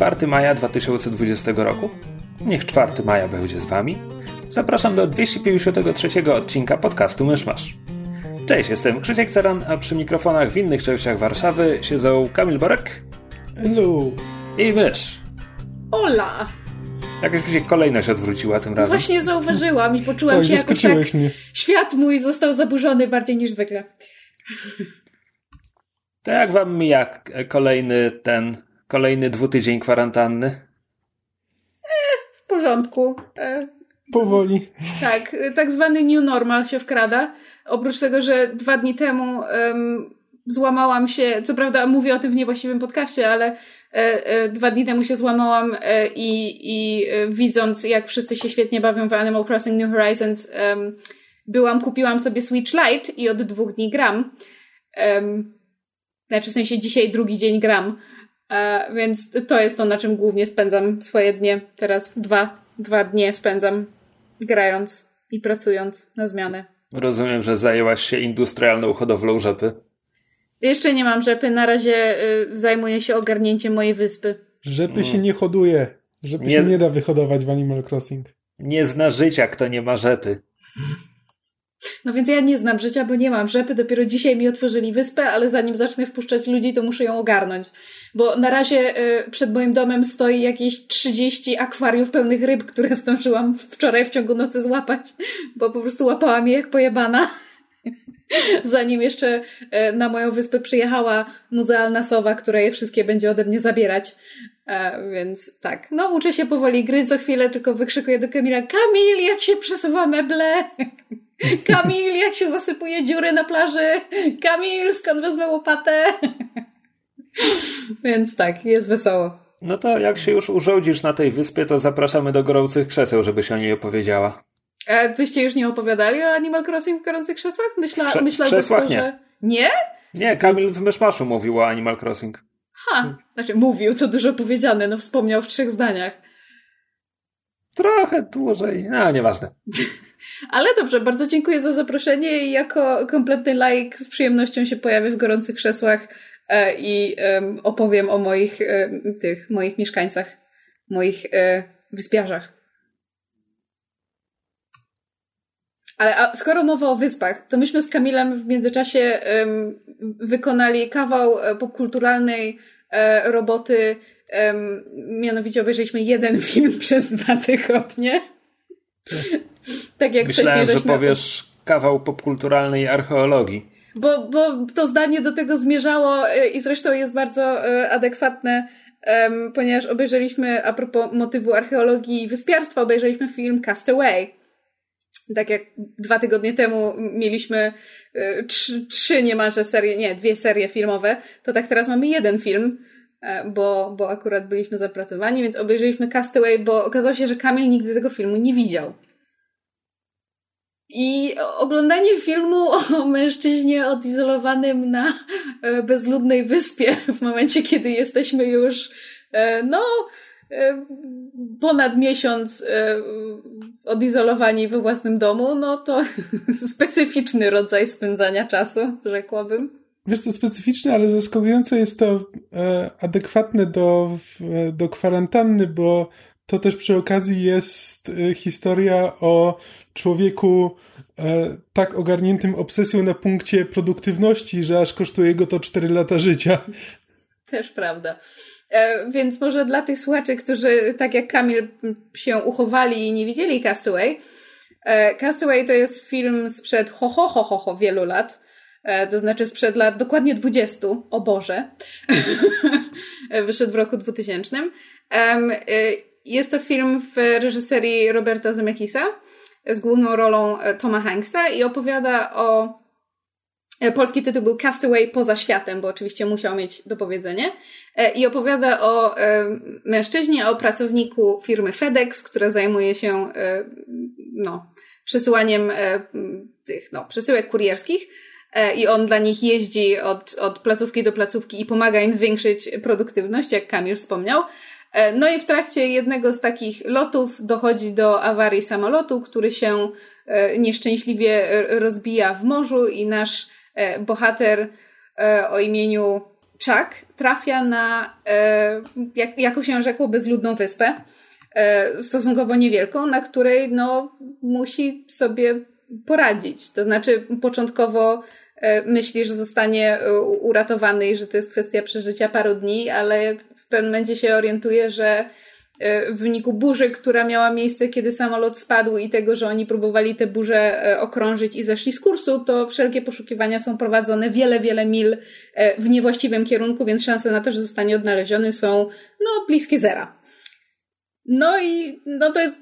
4 maja 2020 roku. Niech 4 maja będzie z Wami. Zapraszam do 253 odcinka podcastu Myszmasz. Cześć, jestem Krzysiek Ceran, a przy mikrofonach w innych częściach Warszawy siedzą Kamil Borek Hello. i Mysz. Ola! Jakaś mi się kolejność odwróciła tym razem. Właśnie zauważyłam i poczułam Oj, się jakoś tak... mnie. Świat mój został zaburzony bardziej niż zwykle. To jak wam mija kolejny ten, kolejny dwutydzień kwarantanny? W porządku. E, Powoli. tak, e, tak zwany new normal się wkrada. Oprócz tego, że dwa dni temu em, złamałam się, co prawda mówię o tym w niewłaściwym podcaście, ale e, e, dwa dni temu się złamałam e, i, i e, widząc, jak wszyscy się świetnie bawią w Animal Crossing New Horizons, em, byłam, kupiłam sobie Switch Lite i od dwóch dni gram. Em, znaczy w sensie dzisiaj drugi dzień gram. E, więc to jest to, na czym głównie spędzam swoje dnie. Teraz dwa, dwa dnie spędzam grając i pracując na zmianę. Rozumiem, że zajęłaś się industrialną hodowlą rzepy. Jeszcze nie mam rzepy, na razie y, zajmuję się ogarnięciem mojej wyspy. Rzepy się nie hoduje. Rzepy Nie- się nie da wyhodować w Animal Crossing. Nie zna życia, kto nie ma rzepy. No więc ja nie znam życia, bo nie mam rzepy. Dopiero dzisiaj mi otworzyli wyspę, ale zanim zacznę wpuszczać ludzi, to muszę ją ogarnąć. Bo na razie y, przed moim domem stoi jakieś 30 akwariów pełnych ryb, które zdążyłam wczoraj w ciągu nocy złapać, bo po prostu łapałam je jak pojebana. Zanim jeszcze y, na moją wyspę przyjechała muzealna sowa, która je wszystkie będzie ode mnie zabierać. E, więc tak, no uczę się powoli gry, co chwilę tylko wykrzykuję do Kamila Kamil, jak się przesuwa meble? Kamil, jak się zasypuje dziury na plaży? Kamil, skąd wezmę łopatę? Więc tak, jest wesoło. No to jak się już urządzisz na tej wyspie, to zapraszamy do gorących krzeseł, żebyś o niej opowiedziała. A byście już nie opowiadali o Animal Crossing w gorących krzesłach? Myśla, krze- myślałbym krzesłach że... Nie? Nie, Kamil w Myszmaszu mówił o Animal Crossing. Ha! Znaczy mówił, to dużo powiedziane, no wspomniał w trzech zdaniach. Trochę dłużej, no nieważne. Ale dobrze, bardzo dziękuję za zaproszenie i jako kompletny laik z przyjemnością się pojawię w gorących krzesłach e, i em, opowiem o moich em, tych, moich mieszkańcach, moich e, wyspiarzach. Ale a skoro mowa o wyspach, to myśmy z Kamilem w międzyczasie em, wykonali kawał e, popkulturalnej e, roboty. em, mianowicie obejrzeliśmy jeden film przez dwa tygodnie. Tak jak Myślałem, wcześniej że powiesz kawał popkulturalnej archeologii. Bo, bo to zdanie do tego zmierzało e, i zresztą jest bardzo e, adekwatne, ponieważ obejrzeliśmy, a propos motywu archeologii i wyspiarstwa, obejrzeliśmy film Castaway. Tak jak dwa tygodnie temu mieliśmy e, trzy, trzy niemalże serie, nie, dwie serie filmowe, to tak teraz mamy jeden film, bo, bo akurat byliśmy zapracowani, więc obejrzeliśmy Castaway, bo okazało się, że Kamil nigdy tego filmu nie widział. I oglądanie filmu o mężczyźnie odizolowanym na e, bezludnej wyspie w momencie, kiedy jesteśmy już, e, no, e, ponad miesiąc odizolowani we własnym domu, no to specyficzny rodzaj spędzania czasu, rzekłabym. Wiesz, to specyficzne, ale zaskakujące jest to adekwatne do, do kwarantanny, bo to też przy okazji jest e, historia o człowieku e, tak ogarniętym obsesją na punkcie produktywności, że aż kosztuje go to 4 lata życia. Też prawda. E, więc może dla tych słuchaczy, którzy tak jak Kamil się uchowali i nie widzieli Castaway, e, Castaway to jest film sprzed ho, ho, ho, ho, ho wielu lat. To znaczy sprzed lat dokładnie 20, o Boże. Wyszedł w roku 2000. E, jest to film w reżyserii Roberta Zemeckisa z główną rolą e, Toma Hanksa i opowiada o Polski tytuł był Castaway poza światem, bo oczywiście musiał mieć dopowiedzenie. I opowiada o mężczyźnie, o pracowniku firmy FedEx, która zajmuje się no, przesyłaniem tych no, przesyłek kurierskich E, i on dla nich jeździ od, od placówki do placówki i pomaga im zwiększyć produktywność, jak Kamil wspomniał. E, no i w trakcie jednego z takich lotów dochodzi do awarii samolotu, który się e, nieszczęśliwie rozbija w morzu i nasz bohater o imieniu Chuck trafia na, jak, jako się rzekło, bezludną wyspę, stosunkowo niewielką, na której no, musi sobie poradzić. To znaczy, początkowo e, myśli, że zostanie e, uratowany i że to jest kwestia przeżycia paru dni, ale pewnym momencie się orientuje, że e, w wyniku burzy, która miała miejsce, kiedy samolot spadł i tego, że oni próbowali tę burzę okrążyć i zeszli z kursu, to wszelkie poszukiwania są prowadzone wiele, wiele mil w niewłaściwym kierunku, więc szanse na to, że zostanie odnaleziony są no, bliskie zera. No i no to jest,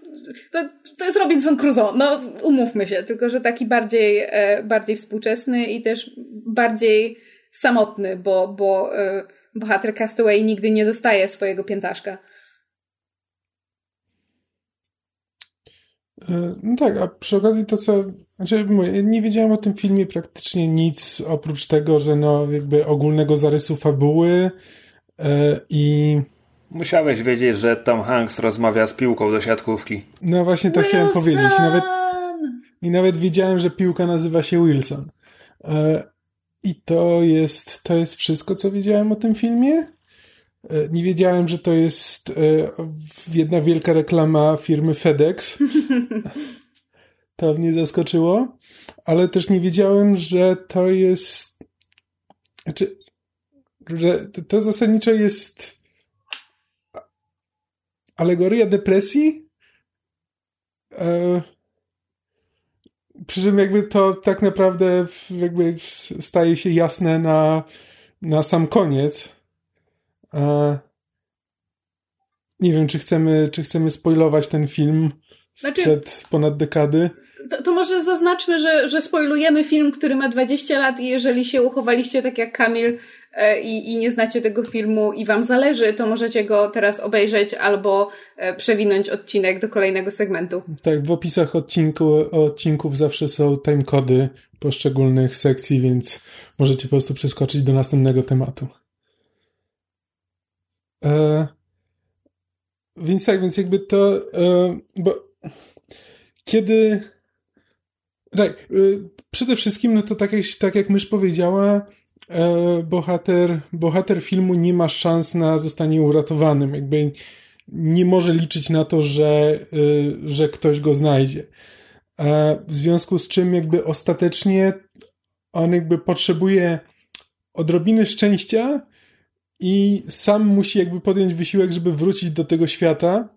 to, to jest Robinson Crusoe, no umówmy się, tylko że taki bardziej, e, bardziej współczesny i też bardziej samotny, bo, bo e, bohater Castaway nigdy nie dostaje swojego piętaszka. E, no tak, a przy okazji to co, znaczy nie wiedziałem o tym filmie praktycznie nic oprócz tego, że no jakby ogólnego zarysu fabuły e, i Musiałeś wiedzieć, że Tom Hanks rozmawia z piłką do siatkówki. No właśnie to Wilson! chciałem powiedzieć. I nawet, I nawet wiedziałem, że piłka nazywa się Wilson. E, I to jest, to jest wszystko, co wiedziałem o tym filmie. E, nie wiedziałem, że to jest e, jedna wielka reklama firmy FedEx. to mnie zaskoczyło. Ale też nie wiedziałem, że to jest. Znaczy, że to zasadniczo jest alegoria depresji. E, przy czym jakby to tak naprawdę jakby staje się jasne na, na sam koniec. E, nie wiem, czy chcemy, czy chcemy spoilować ten film znaczy, sprzed ponad dekady. To, to, może zaznaczmy, że, że spoilujemy film, który ma 20 lat i jeżeli się uchowaliście tak jak Kamil i, i nie znacie tego filmu i wam zależy, to możecie go teraz obejrzeć albo e, przewinąć odcinek do kolejnego segmentu. Tak, w opisach odcinku, odcinków zawsze są timecody poszczególnych sekcji, więc możecie po prostu przeskoczyć do następnego tematu. E, więc tak, więc jakby to, e, bo kiedy tak, e, przede wszystkim, no to tak jak, tak jak mysz powiedziała, E, bohater, bohater filmu nie ma szans na zostanie uratowanym. Jakby nie może liczyć na to, że, e, że ktoś go znajdzie. E, w związku z czym jakby ostatecznie on jakby potrzebuje odrobiny szczęścia i sam musi jakby podjąć wysiłek, żeby wrócić do tego świata.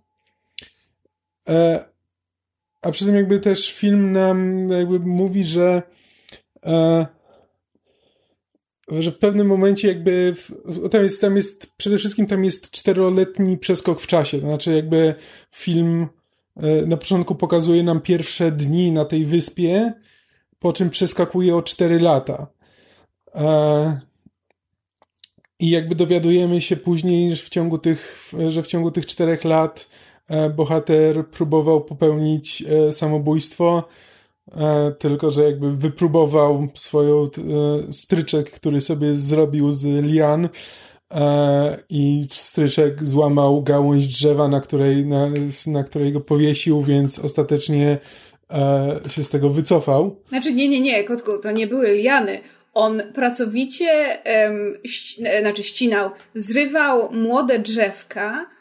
A przy tym jakby też film nam jakby mówi, że że w pewnym momencie jakby w, tam, jest, tam jest przede wszystkim tam jest czteroletni przeskok w czasie, to znaczy jakby film e, na początku pokazuje nam pierwsze dni na tej wyspie, po czym przeskakuje o cztery lata. E, I jakby dowiadujemy się później, że w ciągu tych, że w ciągu tych czterech lat e, bohater próbował popełnić samobójstwo, tylko że jakby wypróbował swoją e, stryczek, który sobie zrobił z lian e, i stryczek złamał gałąź drzewa, na której, na, na której go powiesił, więc ostatecznie się z tego wycofał. Znaczy nie, nie, nie, kotku, to nie były liany. On pracowicie, um, ści, znaczy ścinał, zrywał młode drzewka, E,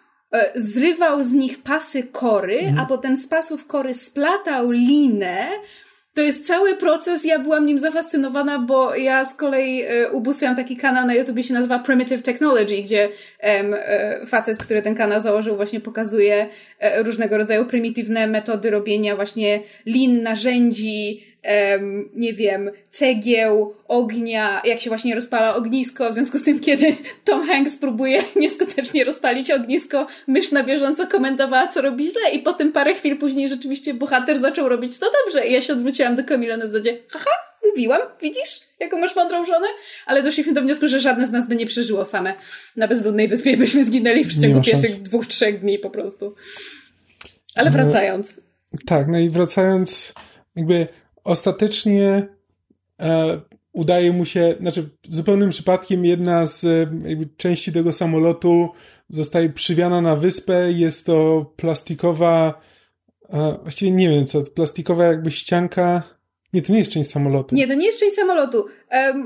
zrywał z nich pasy kory, mhm. a potem z pasów kory splatał linę. To jest cały proces, ja byłam nim zafascynowana, bo ja z kolei e, ubóstwiam taki kanał na YouTube, się nazywa Primitive Technology, gdzie em, e, facet, który ten kanał założył, właśnie pokazuje różnego rodzaju prymitywne metody robienia właśnie lin, narzędzi, nie wiem, cegieł, ognia, jak się właśnie rozpala ognisko, w związku z tym, kiedy Tom Hanks próbuje nieskutecznie rozpalić ognisko, mysz na bieżąco komentowała, co robi źle i potem parę chwil później rzeczywiście bohater zaczął robić to dobrze i ja się odwróciłam do Kamila na zasadzie, haha, mówiłam, widzisz, jaką masz mądrą żonę? Ale doszliśmy do wniosku, że żadne z nas by nie przeżyło same na bezludnej wyspie, byśmy zginęli w przeciągu pierwszych dwóch, trzech dni po prostu. Ale no, wracając. No, tak, no i wracając, jakby ostatecznie e, udaje mu się, znaczy zupełnym przypadkiem jedna z jakby, części tego samolotu zostaje przywiana na wyspę. Jest to plastikowa, e, właściwie nie wiem co, plastikowa jakby ścianka. Nie, to nie jest część samolotu. Nie, to nie jest część samolotu. Um,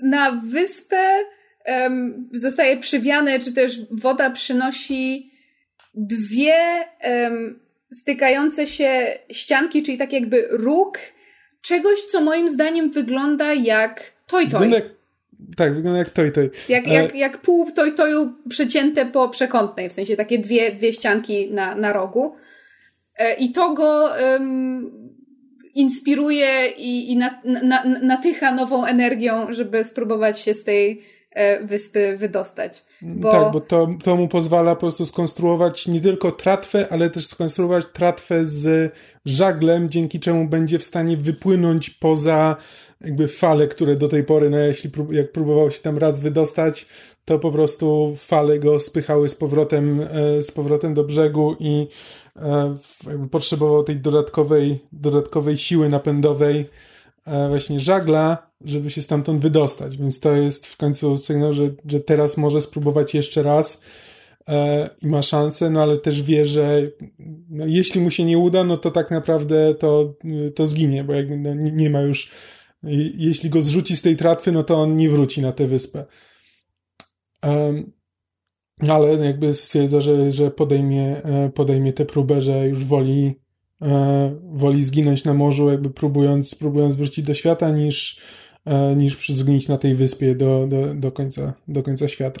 na wyspę um, zostaje przywiane, czy też woda przynosi dwie um, stykające się ścianki, czyli tak jakby róg czegoś, co moim zdaniem wygląda jak toj toj. Jak, tak, wygląda jak toj toj. Jak, jak, jak pół toj toju przecięte po przekątnej, w sensie takie dwie, dwie ścianki na, na rogu. E, I to go um, inspiruje i, i na, na, natycha nową energią, żeby spróbować się z tej wyspy wydostać. Bo... Tak, bo to, to mu pozwala po prostu skonstruować nie tylko tratwę, ale też skonstruować tratwę z żaglem, dzięki czemu będzie w stanie wypłynąć poza jakby fale, które do tej pory, no jeśli prób jak próbował się tam raz wydostać, to po prostu fale go spychały z powrotem, e, z powrotem do brzegu i e, potrzebował tej dodatkowej, dodatkowej siły napędowej, właśnie żagla, żeby się stamtąd wydostać, więc to jest w końcu sygnał, że, że teraz może spróbować jeszcze raz e, i ma szansę, no ale też wie, że no, jeśli mu się nie uda, no to tak naprawdę to, to zginie, bo jakby no, nie, ma już, jeśli go zrzuci z tej tratwy, no to on nie wróci na tę wyspę. Um, ale jakby stwierdza, że, że podejmie, e, podejmie tę próbę, że już woli, e, woli zginąć na morzu, jakby próbując, próbując wrócić do świata, niż, E, niż zgnić na tej wyspie do, do, do, końca, do końca świata.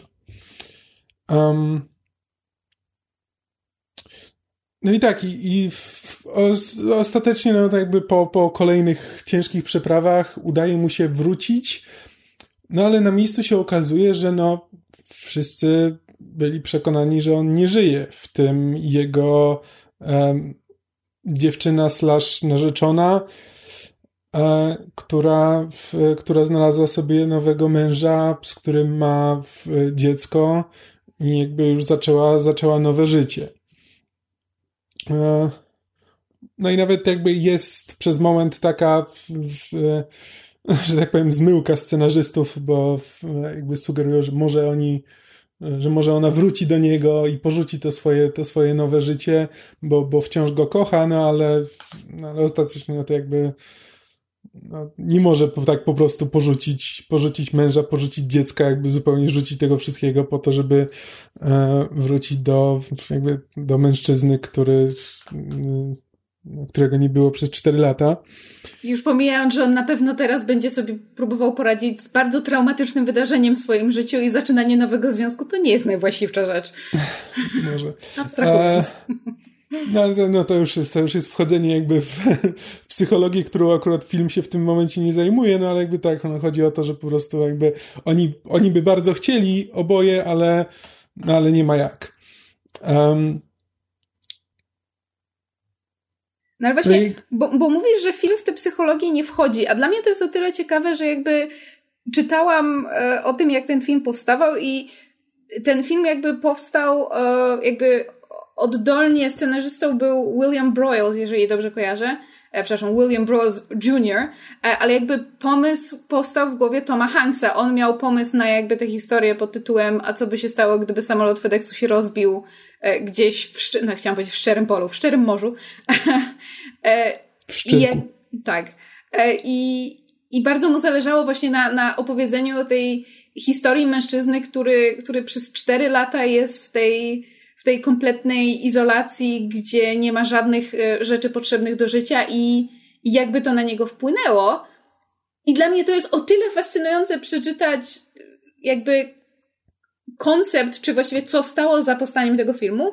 Um, no i tak, i, i w, ostatecznie, no tak jakby po, po kolejnych ciężkich przeprawach udaje mu się wrócić, no ale na miejscu się okazuje, że no wszyscy byli przekonani, że on nie żyje, w tym jego um, dziewczyna slash narzeczona, E, która, która znalazła sobie nowego męża, z którym ma dziecko i jakby już zaczęła, zaczęła nowe życie. E, no i nawet jakby jest przez moment taka, że tak powiem, zmyłka scenarzystów, bo jakby sugerują, że może oni, że może ona wróci do niego i porzuci to swoje, to swoje nowe życie, bo, bo wciąż go kocha, no ale, no ale ostatecznie no to jakby no, nie może tak po prostu porzucić, porzucić męża, porzucić dziecka, jakby zupełnie rzucić tego wszystkiego po to, żeby e, wrócić do, jakby do mężczyzny, który, e, którego nie było przez 4 lata. Już pomijając, że on na pewno teraz będzie sobie próbował poradzić z bardzo traumatycznym wydarzeniem w swoim życiu i zaczynanie nowego związku, to nie jest najwłaściwsza rzecz. Może. Abstrahując. No ale to, no, to, już jest, to już jest wchodzenie jakby w, w, psychologię, którą akurat film się w tym momencie nie zajmuje, no ale jakby tak, no, chodzi o to, że po prostu jakby oni, oni by bardzo chcieli oboje, ale, no, ale nie ma jak. Um, no ale właśnie, no bo, bo mówisz, że film w tę psychologię nie wchodzi, a dla mnie to jest o tyle ciekawe, że jakby czytałam e, o tym, jak ten film powstawał i ten film jakby powstał e, jakby oddolnie scenarzystą był William Broyles, jeżeli dobrze kojarzę. E, przepraszam, William Broyles Jr., ale jakby pomysł powstał w głowie Toma Hanksa. On miał pomysł na jakby tę historię pod tytułem a co by się stało, gdyby samolot FedExu się rozbił gdzieś w, szcz- no, chciałam powiedzieć w szczerym polu, w szczerym morzu. e, w szczerku. tak. E, I, I bardzo mu zależało właśnie na, na opowiedzeniu tej historii mężczyzny, który, który przez cztery lata jest w tej tej kompletnej izolacji, gdzie nie ma żadnych e, rzeczy potrzebnych do życia i, i jakby to na niego wpłynęło. I dla mnie to jest o tyle fascynujące przeczytać e, jakby koncept, czy właściwie co stało za powstaniem tego filmu,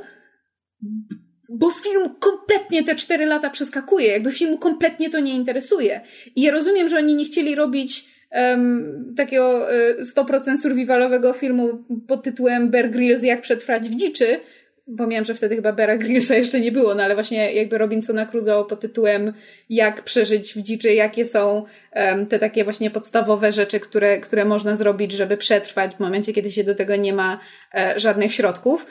bo film kompletnie te cztery lata przeskakuje, jakby film kompletnie to nie interesuje. I ja rozumiem, że oni nie chcieli robić um, takiego 100% e, survivalowego filmu pod tytułem Bear Grylls jak przetrwać w dziczy, Pomijam, że wtedy chyba Bera Grillsa jeszcze nie było, no ale właśnie jakby Robinsona Crusoe pod tytułem Jak przeżyć w dziczy, jakie są um, te takie właśnie podstawowe rzeczy, które, które można zrobić, żeby przetrwać w momencie, kiedy się do tego nie ma e, żadnych środków.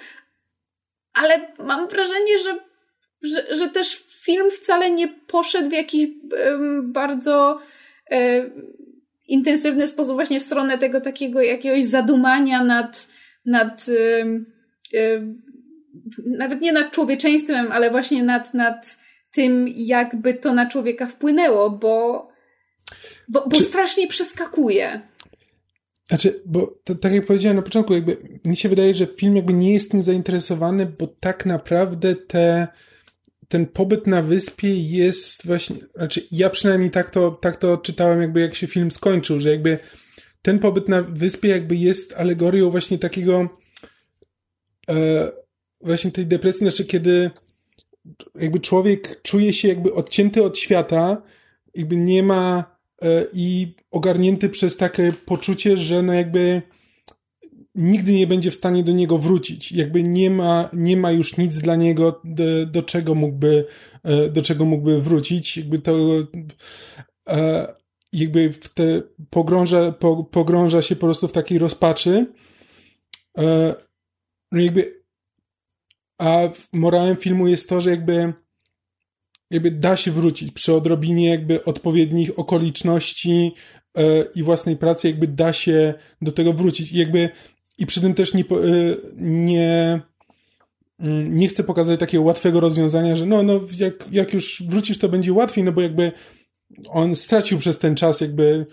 Ale mam wrażenie, że, że, że też film wcale nie poszedł w jakiś um, bardzo e, intensywny sposób właśnie w stronę tego takiego jakiegoś zadumania nad, nad nawet nie nad człowieczeństwem, ale właśnie nad, nad tym, jakby to na człowieka wpłynęło, bo, bo, bo Czy... strasznie przeskakuje. Znaczy, bo to, tak jak powiedziałem na początku, jakby mi się wydaje, że film jakby nie jest tym zainteresowany, bo tak naprawdę te, ten pobyt na wyspie jest właśnie, znaczy ja przynajmniej tak to, tak to czytałem jakby jak się film skończył, że jakby ten pobyt na wyspie jakby jest alegorią właśnie takiego e, właśnie tej depresji, znaczy kiedy jakby człowiek czuje się jakby odcięty od świata, jakby nie ma e, i ogarnięty przez takie poczucie, że no jakby nigdy nie będzie w stanie do niego wrócić. Jakby nie ma, nie ma już nic dla niego, do, do czego mógłby, e, do czego mógłby wrócić. Jakby to, e, jakby w te pogrąża, po, pogrąża się po prostu w takiej rozpaczy. No jakby a morałem filmu jest to, że jakby jakby da się wrócić przy odrobinie jakby odpowiednich okoliczności yy, i własnej pracy, jakby da się do tego wrócić. I jakby i przy tym też nie, yy, nie, yy, nie chcę pokazać takiego łatwego rozwiązania, że no, no jak, jak już wrócisz, to będzie łatwiej, no bo jakby on stracił przez ten czas jakby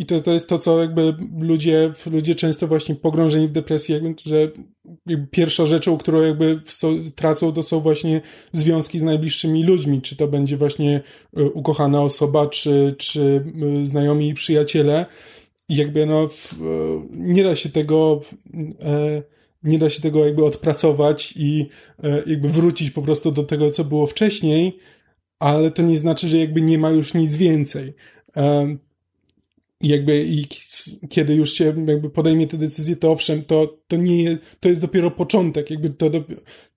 i to, to jest to, co jakby ludzie, ludzie często właśnie pogrążeni w depresji, jakby, że pierwszą rzeczą, którą jakby tracą, to są właśnie związki z najbliższymi ludźmi. Czy to będzie właśnie e, ukochana osoba, czy, czy e, znajomi i przyjaciele. I jakby no, e, nie da się tego, nie da się tego jakby odpracować i jakby wrócić po prostu do tego, co było wcześniej, ale to nie znaczy, że jakby nie ma już nic więcej. Jakby i kiedy już się jakby podejmie te decyzje, to owszem, to, to nie to jest dopiero początek. Jakby to,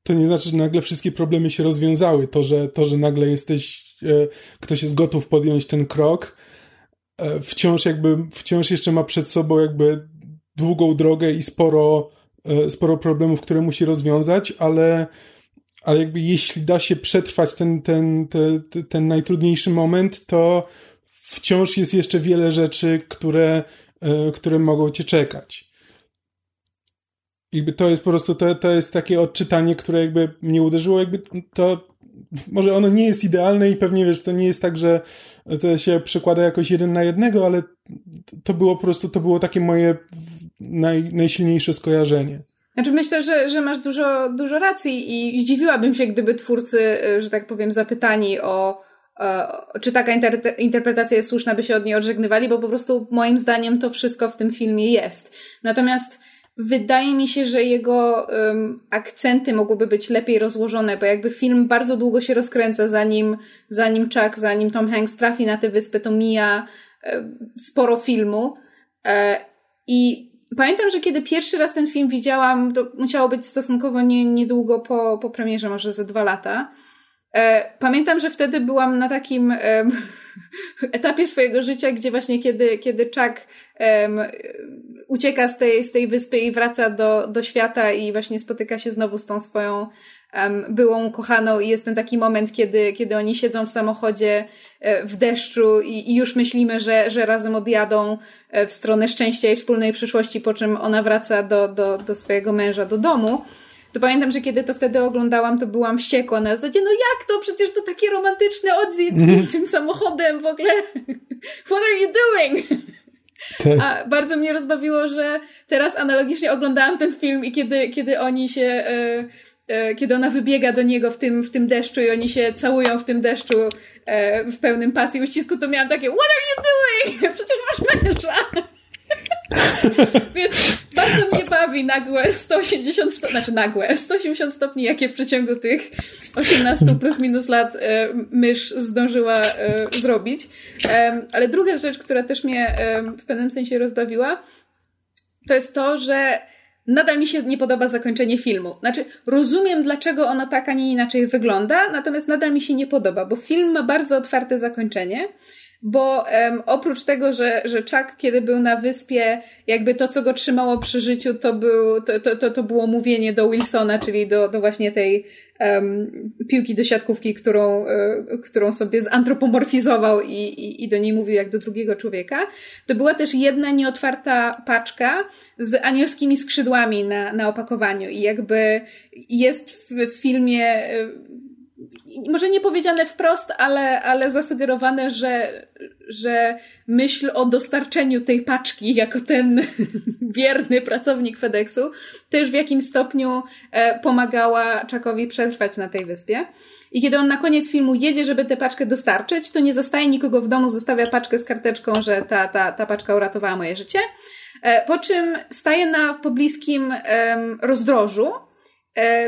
to nie znaczy, że nagle wszystkie problemy się rozwiązały. To, że, to, że nagle jesteś, e, ktoś jest gotów podjąć ten krok, e, wciąż jakby, wciąż jeszcze ma przed sobą jakby długą drogę i sporo, e, sporo problemów, które musi rozwiązać, ale, ale jakby jeśli da się przetrwać ten, ten, ten, ten najtrudniejszy moment, to wciąż jest jeszcze wiele rzeczy, które, e, które mogą cię czekać. Jakby to jest po prostu, to, to jest takie odczytanie, które jakby mnie uderzyło, jakby to, może ono nie jest idealne i pewnie wiesz, to nie jest tak, że to się przekłada jakoś jeden na jednego, ale to było po prostu, to było takie moje naj, najsilniejsze skojarzenie. Znaczy myślę, że, że masz dużo, dużo racji i zdziwiłabym się, gdyby twórcy, że tak powiem, zapytani o E, czy taka inter interpretacja jest słuszna, by się od niej odżegnywali, bo po prostu moim zdaniem to wszystko w tym filmie jest. Natomiast wydaje mi się, że jego um, akcenty mogłyby być lepiej rozłożone, bo jakby film bardzo długo się rozkręca, zanim, zanim Chuck, zanim Tom Hanks trafi na tę wyspę, to mija um, sporo filmu. Um, I pamiętam, że kiedy pierwszy raz ten film widziałam, to musiało być stosunkowo nie, niedługo po, po premierze, może ze dwa lata. E, pamiętam, że wtedy byłam na takim etapie swojego życia, gdzie właśnie kiedy, kiedy Chuck um, ucieka z tej, z tej wyspy i wraca do, do świata i właśnie spotyka się znowu z tą swoją um, byłą kochaną i jest ten taki moment, kiedy, kiedy oni siedzą w samochodzie e, w deszczu i, i już myślimy, że, że razem odjadą e, w stronę szczęścia i wspólnej przyszłości, po czym ona wraca do, do, do swojego męża, do domu to pamiętam, że kiedy to wtedy oglądałam, to byłam wściekła na zasadzie, no jak to? Przecież to taki romantyczny odzysk mm. tym samochodem w ogóle. What are you doing? Tak. A bardzo mnie rozbawiło, że teraz analogicznie oglądałam ten film i kiedy, kiedy oni się, e, e, kiedy ona wybiega do niego w tym, w tym deszczu i oni się całują w tym deszczu e, w pełnym pasji uścisku, to miałam takie, what are you doing? Przecież masz męża. Więc bardzo mnie bawi nagłe 180 stopni, znaczy nagłe 180 stopni, jakie w przeciągu tych 18 plus minus lat e, mysz zdążyła e, zrobić. Ale druga rzecz, która też mnie w pewnym sensie rozbawiła, to jest to, że nadal mi się nie podoba zakończenie filmu. Znaczy, rozumiem, dlaczego ono tak, a nie inaczej wygląda, natomiast nadal mi się nie podoba, bo film ma bardzo otwarte zakończenie bo um, oprócz tego, że, że Chuck, kiedy był na wyspie, jakby to, co go trzymało przy życiu, to, był, to, to, to, to było mówienie do Wilsona, czyli do, do właśnie tej um, piłki do siatkówki, którą, y, którą sobie zantropomorfizował i, i, i do niej mówił jak do drugiego człowieka. To była też jedna nieotwarta paczka z anielskimi skrzydłami na, na opakowaniu i jakby jest w, w filmie y, może nie powiedziane wprost, ale, ale zasugerowane, że, że myśl o dostarczeniu tej paczki jako ten wierny pracownik FedExu też w jakimś stopniu e, pomagała Czakowi przetrwać na tej wyspie. I kiedy on na koniec filmu jedzie, żeby tę paczkę dostarczyć, to nie zostaje nikogo w domu, zostawia paczkę z karteczką, że ta, ta, ta paczka uratowała moje życie. E, po czym staje na pobliskim rozdrożu,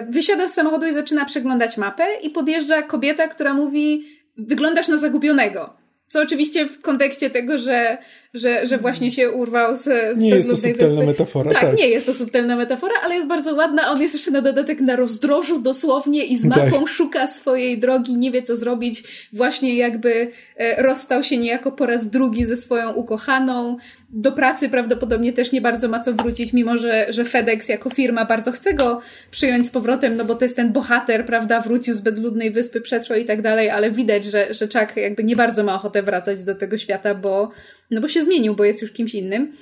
wysiada z samochodu i zaczyna przeglądać mapę i podjeżdża kobieta, która mówi wyglądasz na zagubionego. Co oczywiście w kontekście tego, że, że, że właśnie się urwał z, z Nie jest to subtelna wyspy. metafora. Tak, tak, nie jest to subtelna metafora, ale jest bardzo ładna. On jest jeszcze na dodatek na rozdrożu dosłownie i z mapą tak. szuka swojej drogi, nie wie co zrobić. Właśnie jakby e, rozstał się niejako po raz drugi ze swoją ukochaną do pracy prawdopodobnie też nie bardzo ma co wrócić, mimo że, że FedEx jako firma bardzo chce go przyjąć z powrotem, no bo to jest ten bohater, prawda, wrócił z bezludnej wyspy, przetrwał i tak dalej, ale widać, że, że Chuck jakby nie bardzo ma ochotę wracać do tego świata, bo, no bo się zmienił, bo jest już kimś innym.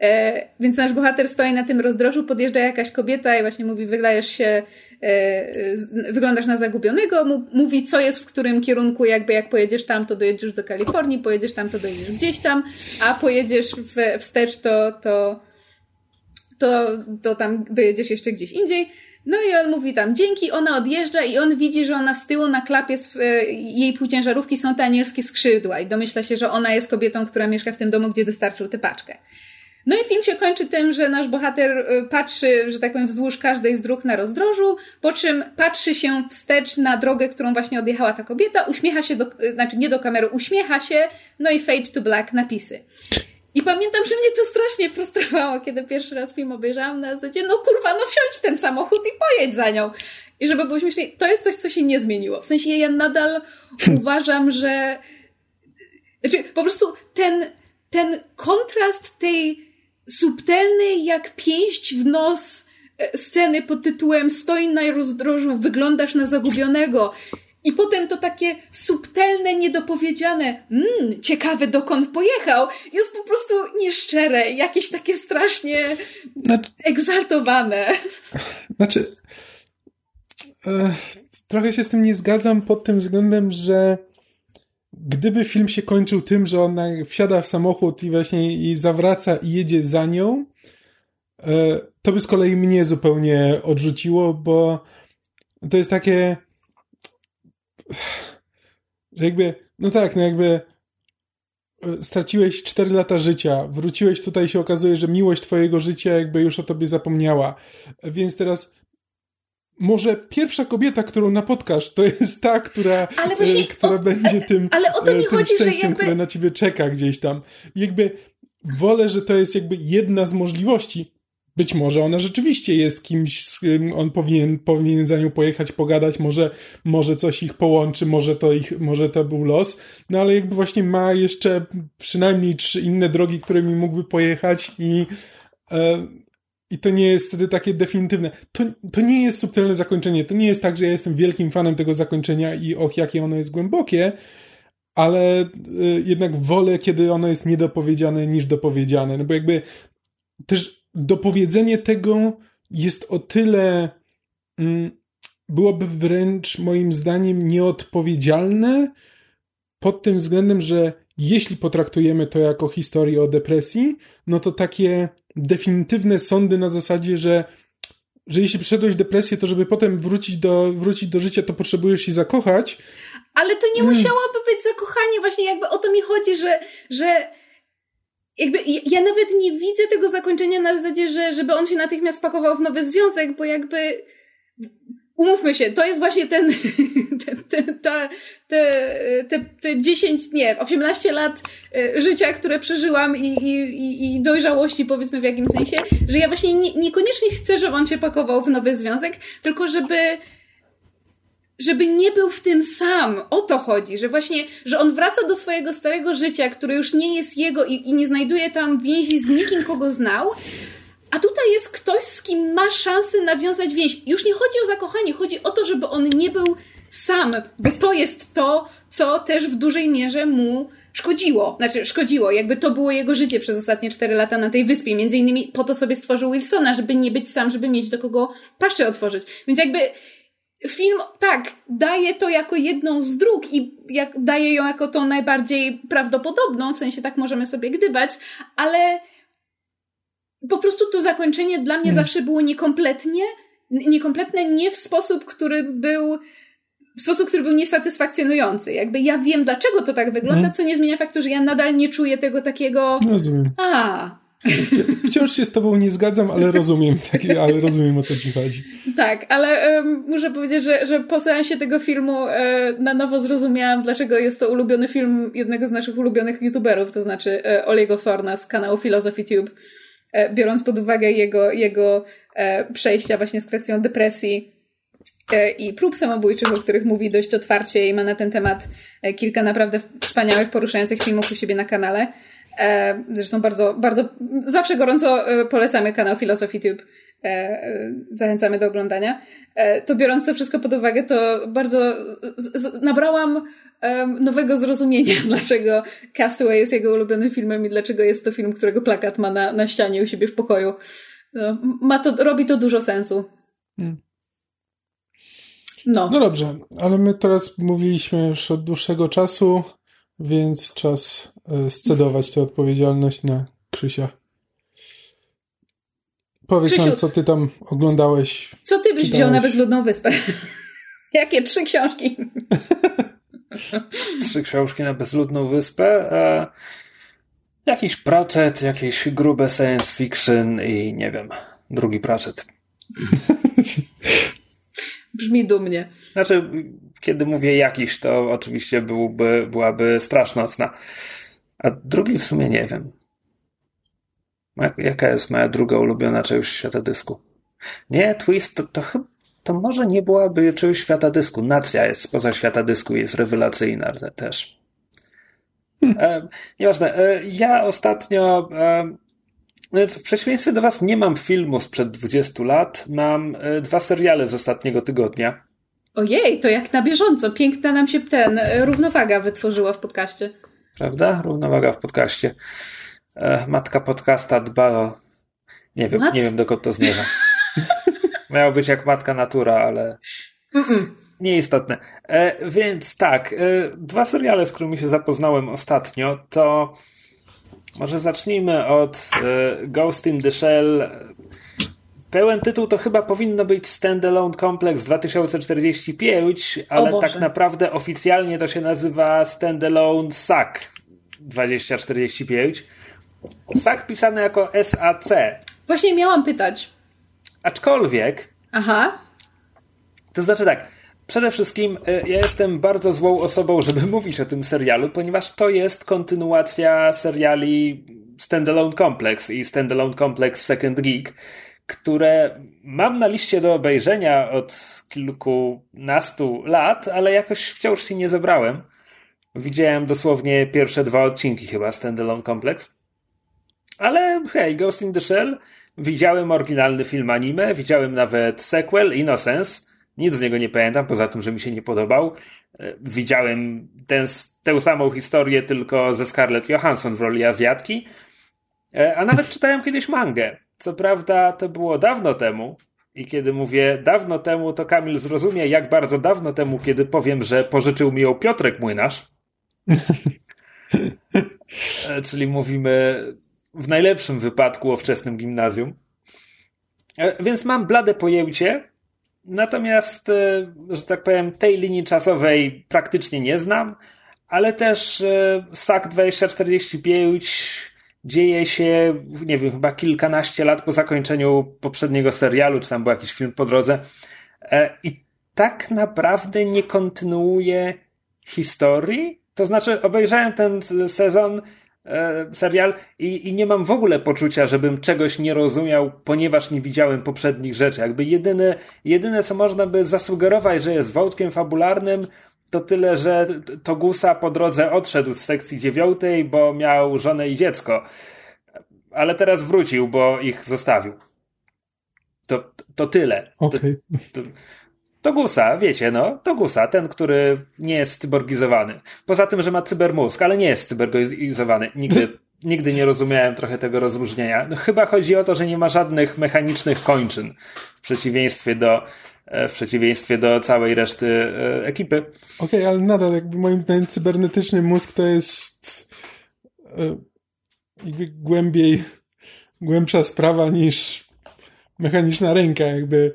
E, więc nasz bohater stoi na tym rozdrożu, podjeżdża jakaś kobieta i właśnie mówi, wyglądasz się, e, wyglądasz na zagubionego, mówi, co jest w którym kierunku, jakby jak pojedziesz tam, to dojedziesz do Kalifornii, pojedziesz tam, to dojedziesz gdzieś tam, a pojedziesz w, wstecz, to, to, to, to tam dojedziesz jeszcze gdzieś indziej. No i on mówi tam dzięki, ona odjeżdża i on widzi, że ona z tyłu na klapie e, jej półciężarówki są te anielskie skrzydła i domyśla się, że ona jest kobietą, która mieszka w tym domu, gdzie dostarczył tę paczkę. No i film się kończy tym, że nasz bohater y, patrzy, że tak powiem, wzdłuż każdej z dróg na rozdrożu, po czym patrzy się wstecz na drogę, którą właśnie odjechała ta kobieta, uśmiecha się do, y, znaczy nie do kamery, uśmiecha się, no i fade to black napisy. I pamiętam, że mnie to strasznie frustrowało, kiedy pierwszy raz film obejrzałam na zasadzie, no kurwa, no wsiądź w ten samochód i pojedź za nią. I żeby było śmiesznie, to jest coś, co się nie zmieniło. W sensie ja nadal uważam, że znaczy po prostu ten, ten kontrast tej subtelnej jak pięść w nos e, sceny pod tytułem Stoi na rozdrożu, wyglądasz na zagubionego. I potem to takie subtelne, niedopowiedziane, mmm, ciekawe dokąd pojechał, jest po prostu nieszczere, jakieś takie strasznie znaczy, egzaltowane. Znaczy, e, trochę się z tym nie zgadzam pod tym względem, że gdyby film się kończył tym, że ona wsiada w samochód i właśnie i zawraca i jedzie za nią, e, to by z kolei mnie zupełnie odrzuciło, bo to jest takie, że jakby, no tak, no jakby e, straciłeś 4 lata życia, wróciłeś tutaj się okazuje, że miłość twojego życia jakby już o tobie zapomniała. Więc teraz może pierwsza kobieta, którą napotkasz, to jest ta, która, właśnie, e, która o, będzie tym, ale o to mi e, tym chodzi, szczęściem, jakby... które na ciebie czeka gdzieś tam. Jakby wolę, że to jest jakby jedna z możliwości. Być może ona rzeczywiście jest kimś, z kim on powinien, powinien za nią pojechać, pogadać, może, może coś ich połączy, może to ich, może to był los, no ale jakby właśnie ma jeszcze przynajmniej trzy inne drogi, którymi mógłby pojechać i e, i to nie jest wtedy takie definitywne. To, to nie jest subtelne zakończenie. To nie jest tak, że ja jestem wielkim fanem tego zakończenia i och, jakie ono jest głębokie, ale y, jednak wolę, kiedy ono jest niedopowiedziane niż dopowiedziane. No bo jakby też dopowiedzenie tego jest o tyle mm, byłoby wręcz moim zdaniem nieodpowiedzialne pod tym względem, że jeśli potraktujemy to jako historię o depresji, no to takie definitywne sądy na zasadzie, że że jeśli przeszedłeś depresję, to żeby potem wrócić do, wrócić do życia, to potrzebujesz się zakochać. Ale to nie hmm. musiałoby być zakochanie, właśnie jakby o to mi chodzi, że, że jakby ja nawet nie widzę tego zakończenia na zasadzie, że żeby on się natychmiast pakował w nowy związek, bo jakby umówmy się, to jest właśnie ten, te, te, te, te, te 10, nie, 18 lat e, życia, które przeżyłam i, i, i dojrzałości, powiedzmy w jakimś sensie, że ja właśnie nie, niekoniecznie chcę, żeby on się pakował w nowy związek, tylko żeby żeby nie był w tym sam. O to chodzi, że właśnie, że on wraca do swojego starego życia, które już nie jest jego i, i nie znajduje tam więzi z nikim, kogo znał, a tutaj jest ktoś, z kim ma szansę nawiązać więź. Już nie chodzi o zakochanie, chodzi o to, żeby on nie był sam, bo to jest to, co też w dużej mierze mu szkodziło. Znaczy, szkodziło. Jakby to było jego życie przez ostatnie cztery lata na tej wyspie. Między innymi po to sobie stworzył Wilsona, żeby nie być sam, żeby mieć do kogo paszczę otworzyć. Więc jakby film, tak, daje to jako jedną z dróg i jak, daje ją jako tą najbardziej prawdopodobną, w sensie tak możemy sobie gdybać, ale po prostu to zakończenie dla mnie hmm. zawsze było niekompletnie, niekompletne nie w sposób, który był w sposób, który był niesatysfakcjonujący. Jakby ja wiem, dlaczego to tak wygląda, hmm. co nie zmienia faktu, że ja nadal nie czuję tego takiego. Rozumiem. A. Wciąż się z tobą nie zgadzam, ale rozumiem, tak, ale rozumiem o co ci chodzi. Tak, ale um, muszę powiedzieć, że, że po seansie tego filmu e, na nowo zrozumiałam, dlaczego jest to ulubiony film jednego z naszych ulubionych youtuberów, to znaczy e, Olego Thorna z kanału Philosophy Tube. E, biorąc pod uwagę jego, jego e, przejścia właśnie z kwestią depresji e, i prób samobójczych, o których mówi dość otwarcie i ma na ten temat kilka naprawdę wspaniałych, poruszających filmów u siebie na kanale. Zresztą bardzo, bardzo, zawsze gorąco polecamy kanał Philosophy Tube. Zachęcamy do oglądania. To biorąc to wszystko pod uwagę, to bardzo nabrałam nowego zrozumienia, dlaczego Castaway jest jego ulubionym filmem i dlaczego jest to film, którego plakat ma na, na ścianie u siebie w pokoju. No, ma to, robi to dużo sensu. Hmm. No. no dobrze, ale my teraz mówiliśmy już od dłuższego czasu, więc czas e, scedować tę odpowiedzialność na Krzysia. Powiedz Krzysiu, nam, co ty tam oglądałeś. Co ty byś czytałeś? wziął na bezludną wyspę? Jakie trzy książki? Trzy książki na bezludną wyspę. E, jakiś Pratchett, jakieś grube science fiction i nie wiem, drugi Pratchett. Brzmi dumnie. Znaczy, kiedy mówię jakiś, to oczywiście byłby, byłaby strasznocna. A drugi w sumie nie wiem. Jaka jest moja druga ulubiona część świata dysku? Nie, Twist to, to chyba to może nie byłaby czegoś świata dysku. Nacja jest spoza świata dysku jest rewelacyjna też. Hmm. E, nieważne. E, ja ostatnio, e, w przeciwieństwie do Was, nie mam filmu sprzed 20 lat. Mam e, dwa seriale z ostatniego tygodnia. Ojej, to jak na bieżąco. Piękna nam się ten e, równowaga wytworzyła w podcaście. Prawda? Równowaga w podcaście. E, matka podcasta dba o. Nie wiem, nie wiem dokąd to zmierza. Miało być jak matka natura, ale Mm-mm. nieistotne. E, więc tak, e, dwa seriale, z którymi się zapoznałem ostatnio, to może zacznijmy od e, Ghost in the Shell. Pełen tytuł to chyba powinno być Standalone Complex 2045, ale tak naprawdę oficjalnie to się nazywa Standalone SAC 2045. SAC pisane jako SAC. Właśnie miałam pytać. Aczkolwiek. Aha. To znaczy tak. Przede wszystkim e, ja jestem bardzo złą osobą, żeby mówić o tym serialu, ponieważ to jest kontynuacja seriali Standalone Complex i Standalone Complex Second Geek, które mam na liście do obejrzenia od kilkunastu lat, ale jakoś wciąż się nie zebrałem. Widziałem dosłownie pierwsze dwa odcinki chyba Standalone Complex. Ale hej, Ghost in the Shell Widziałem oryginalny film anime, widziałem nawet sequel Innocence. Nic z niego nie pamiętam, poza tym, że mi się nie podobał. E, widziałem ten, tę samą historię, tylko ze Scarlett Johansson w roli Azjatki. E, a nawet czytałem kiedyś mangę. Co prawda to było dawno temu. I kiedy mówię dawno temu, to Kamil zrozumie, jak bardzo dawno temu, kiedy powiem, że pożyczył mi ją Piotrek Młynarz. E, czyli mówimy w najlepszym wypadku o wczesnym gimnazjum. E, więc mam blade pojęcie, natomiast, e, że tak powiem, tej linii czasowej praktycznie nie znam, ale też SAK 2045 dzieje się, nie wiem, chyba kilkanaście lat po zakończeniu poprzedniego serialu, czy tam był jakiś film po drodze. E, I tak naprawdę nie kontynuuje historii. To znaczy, obejrzałem ten sezon, e, serial i, i nie mam w ogóle poczucia, żebym czegoś nie rozumiał, ponieważ nie widziałem poprzednich rzeczy. Jakby jedyne, jedyne co można by zasugerować, że jest wątkiem fabularnym, to tyle, że Togusa po drodze odszedł z sekcji dziewiątej, bo miał żonę i dziecko. Ale teraz wrócił, bo ich zostawił. To, to tyle. Okay. To, to, Togusa, wiecie, no, Togusa, ten, który nie jest cyborgizowany. Poza tym, że ma cybermózg, ale nie jest cyborgizowany. Nigdy, nigdy nie rozumiałem trochę tego rozróżnienia. No, chyba chodzi o to, że nie ma żadnych mechanicznych kończyn w przeciwieństwie do w przeciwieństwie do całej reszty e, ekipy. Okej, okay, ale nadal jakby moim zdaniem cybernetyczny mózg to jest e, jakby głębiej, głębsza sprawa niż mechaniczna ręka, jakby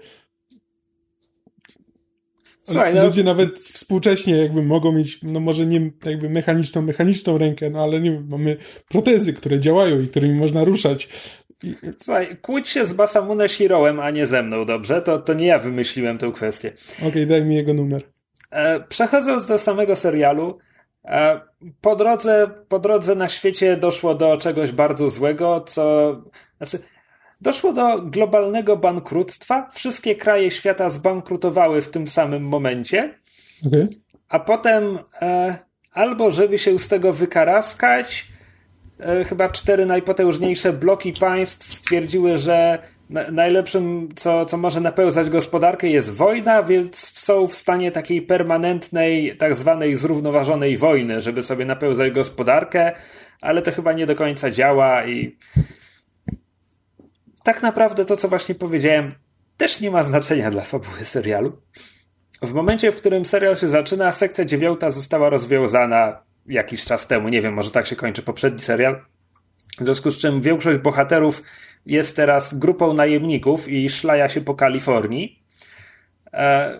Słuchaj, no... Ludzie nawet współcześnie jakby mogą mieć, no może nie jakby mechaniczną, mechaniczną rękę, no ale nie mamy protezy, które działają i którymi można ruszać. Słuchaj, kłóć się z Basamune Shirołem, a nie ze mną, dobrze? To, to nie ja wymyśliłem tę kwestię. Okej, okay, daj mi jego numer. E, przechodząc do samego serialu, e, po drodze, po drodze na świecie doszło do czegoś bardzo złego, co... Znaczy, doszło do globalnego bankructwa. Wszystkie kraje świata zbankrutowały w tym samym momencie. Okay. A potem e, albo żeby się z tego wykaraskać, chyba cztery najpotężniejsze bloki państw stwierdziły, że najlepszym, co, co może napełzać gospodarkę, jest wojna, więc są w stanie takiej permanentnej, tak zwanej zrównoważonej wojny, żeby sobie napełzać gospodarkę, ale to chyba nie do końca działa i tak naprawdę to, co właśnie powiedziałem, też nie ma znaczenia dla fabuły serialu. W momencie, w którym serial się zaczyna, sekcja dziewiąta została rozwiązana jakiś czas temu. Nie wiem, może tak się kończy poprzedni serial. W związku z czym większość bohaterów jest teraz grupą najemników i szlaja się po Kalifornii. E,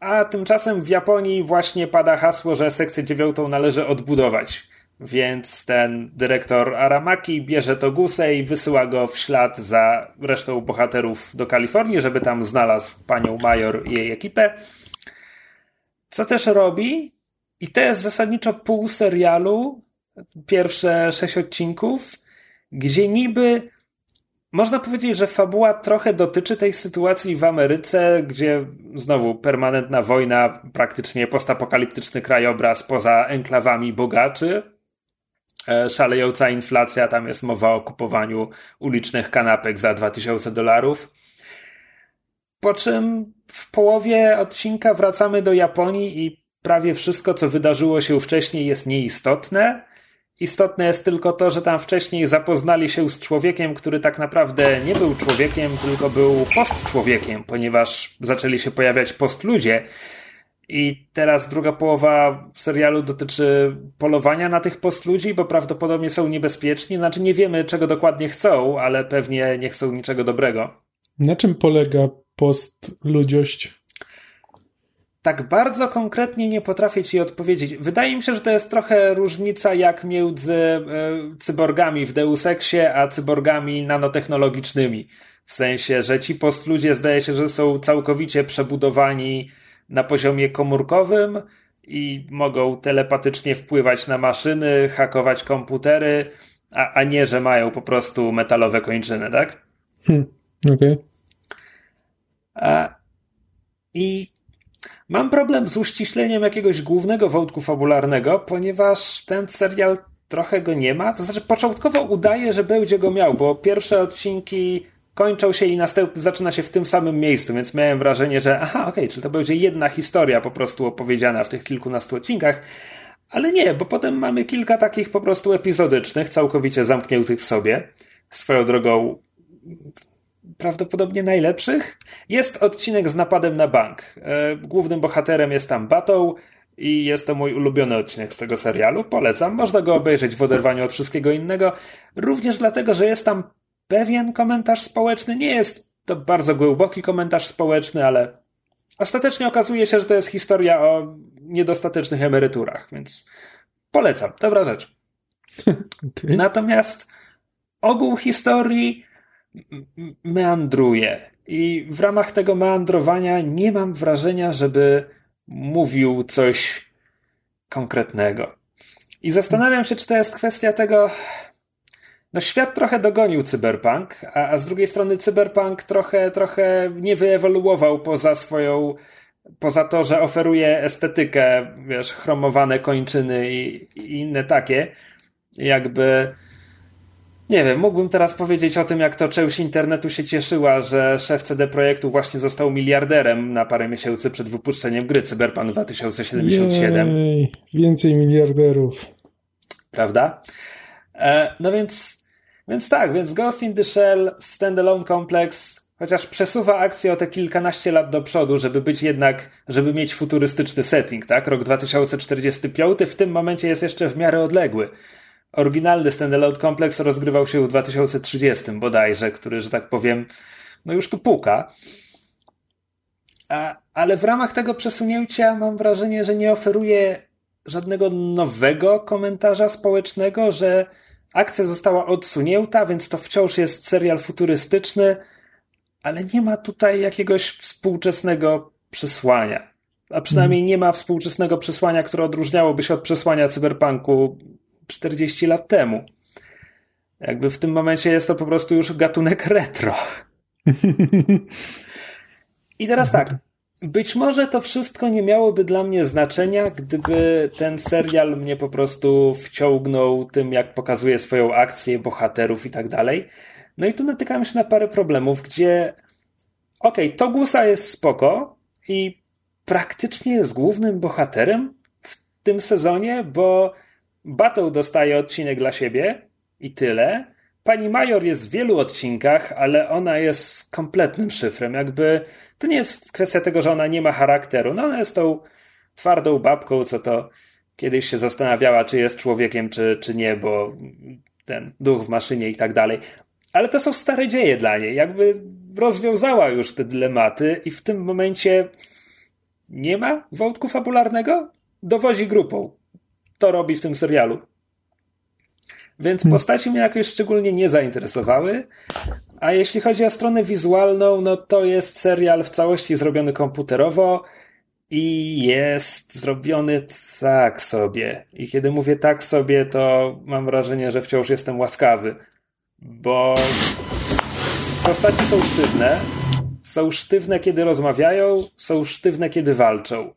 a tymczasem w Japonii właśnie pada hasło, że sekcję dziewiątą należy odbudować. Więc ten dyrektor Aramaki bierze Togusę i wysyła go w ślad za resztą bohaterów do Kalifornii, żeby tam znalazł panią Major i jej ekipę. Co też robi? I to jest zasadniczo pół serialu, pierwsze sześć odcinków, gdzie niby można powiedzieć, że fabuła trochę dotyczy tej sytuacji w Ameryce, gdzie znowu permanentna wojna, praktycznie postapokaliptyczny krajobraz poza enklawami bogaczy, e, szalejąca inflacja, tam jest mowa o kupowaniu ulicznych kanapek za 2000 dolarów. Po czym w połowie odcinka wracamy do Japonii i prawie wszystko, co wydarzyło się wcześniej, jest nieistotne. Istotne jest tylko to, że tam wcześniej zapoznali się z człowiekiem, który tak naprawdę nie był człowiekiem, tylko był post-człowiekiem, ponieważ zaczęli się pojawiać post-ludzie. I teraz druga połowa serialu dotyczy polowania na tych post-ludzi, bo prawdopodobnie są niebezpieczni. Znaczy nie wiemy, czego dokładnie chcą, ale pewnie nie chcą niczego dobrego. Na czym polega post-ludziość? Tak bardzo konkretnie nie potrafię ci odpowiedzieć. Wydaje mi się, że to jest trochę różnica jak między e, cyborgami w Deus Exie, a cyborgami nanotechnologicznymi. W sensie, że ci postludzie zdaje się, że są całkowicie przebudowani na poziomie komórkowym i mogą telepatycznie wpływać na maszyny, hakować komputery, a, a nie, że mają po prostu metalowe kończyny, tak? Hmm, okej. Okay. I Mam problem z uściśleniem jakiegoś głównego wątku fabularnego, ponieważ ten serial trochę go nie ma. To znaczy, początkowo udaje, że będzie go miał, bo pierwsze odcinki kończą się i następny zaczyna się w tym samym miejscu, więc miałem wrażenie, że aha, okej, okay, czyli to będzie jedna historia po prostu opowiedziana w tych kilkunastu odcinkach. Ale nie, bo potem mamy kilka takich po prostu epizodycznych, całkowicie zamkniętych w sobie. Swoją drogą, prawdopodobnie najlepszych. Jest odcinek z napadem na bank. E, głównym bohaterem jest tam Battle i jest to mój ulubiony odcinek z tego serialu. Polecam. Można go obejrzeć w oderwaniu od wszystkiego innego. Również dlatego, że jest tam pewien komentarz społeczny. Nie jest to bardzo głęboki komentarz społeczny, ale ostatecznie okazuje się, że to jest historia o niedostatecznych emeryturach, więc polecam. Dobra rzecz. okay. Natomiast ogół historii meandruje i w ramach tego meandrowania nie mam wrażenia, żeby mówił coś konkretnego. I zastanawiam się, czy to jest kwestia tego. No, świat trochę dogonił cyberpunk, a, a z drugiej strony cyberpunk trochę, trochę nie wyewoluował poza swoją. Poza to, że oferuje estetykę, wiesz, chromowane kończyny i, i inne takie, jakby nie wiem, mógłbym teraz powiedzieć o tym, jak to część internetu się cieszyła, że szef CD Projektu właśnie został miliarderem na parę miesięcy przed wypuszczeniem gry Cyberpunk 2077. Jej, więcej miliarderów. Prawda? E, no więc, więc tak, więc Ghost in the Shell Standalone Complex chociaż przesuwa akcję o te kilkanaście lat do przodu, żeby być jednak, żeby mieć futurystyczny setting, tak? Rok 2045 w tym momencie jest jeszcze w miarę odległy. Oryginalny Standalone Complex rozgrywał się w 2030 bodajże, który, że tak powiem, no już tu puka. A, ale w ramach tego przesunięcia mam wrażenie, że nie oferuje żadnego nowego komentarza społecznego, że akcja została odsunięta, więc to wciąż jest serial futurystyczny, ale nie ma tutaj jakiegoś współczesnego przesłania. A przynajmniej nie ma współczesnego przesłania, które odróżniałoby się od przesłania cyberpunku 40 lat temu. Jakby w tym momencie jest to po prostu już gatunek retro. I teraz tak. Być może to wszystko nie miałoby dla mnie znaczenia, gdyby ten serial mnie po prostu wciągnął tym, jak pokazuje swoją akcję, bohaterów i tak dalej. No i tu natykam się na parę problemów, gdzie okej, okay, Togusa jest spoko i praktycznie jest głównym bohaterem w tym sezonie, bo Battle dostaje odcinek dla siebie i tyle. Pani Major jest w wielu odcinkach, ale ona jest kompletnym szyfrem. Jakby to nie jest kwestia tego, że ona nie ma charakteru. No ona jest tą twardą babką, co to kiedyś się zastanawiała, czy jest człowiekiem, czy, czy nie, bo ten duch w maszynie i tak dalej. Ale to są stare dzieje dla niej. Jakby rozwiązała już te dylematy i w tym momencie nie ma wątku fabularnego? Dowozi grupą to robi w tym serialu. Więc hmm. postaci mnie jakoś szczególnie nie zainteresowały. A jeśli chodzi o stronę wizualną, no to jest serial w całości zrobiony komputerowo i jest zrobiony tak sobie. I kiedy mówię tak sobie, to mam wrażenie, że wciąż jestem łaskawy, bo postaci są sztywne. Są sztywne, kiedy rozmawiają, są sztywne, kiedy walczą.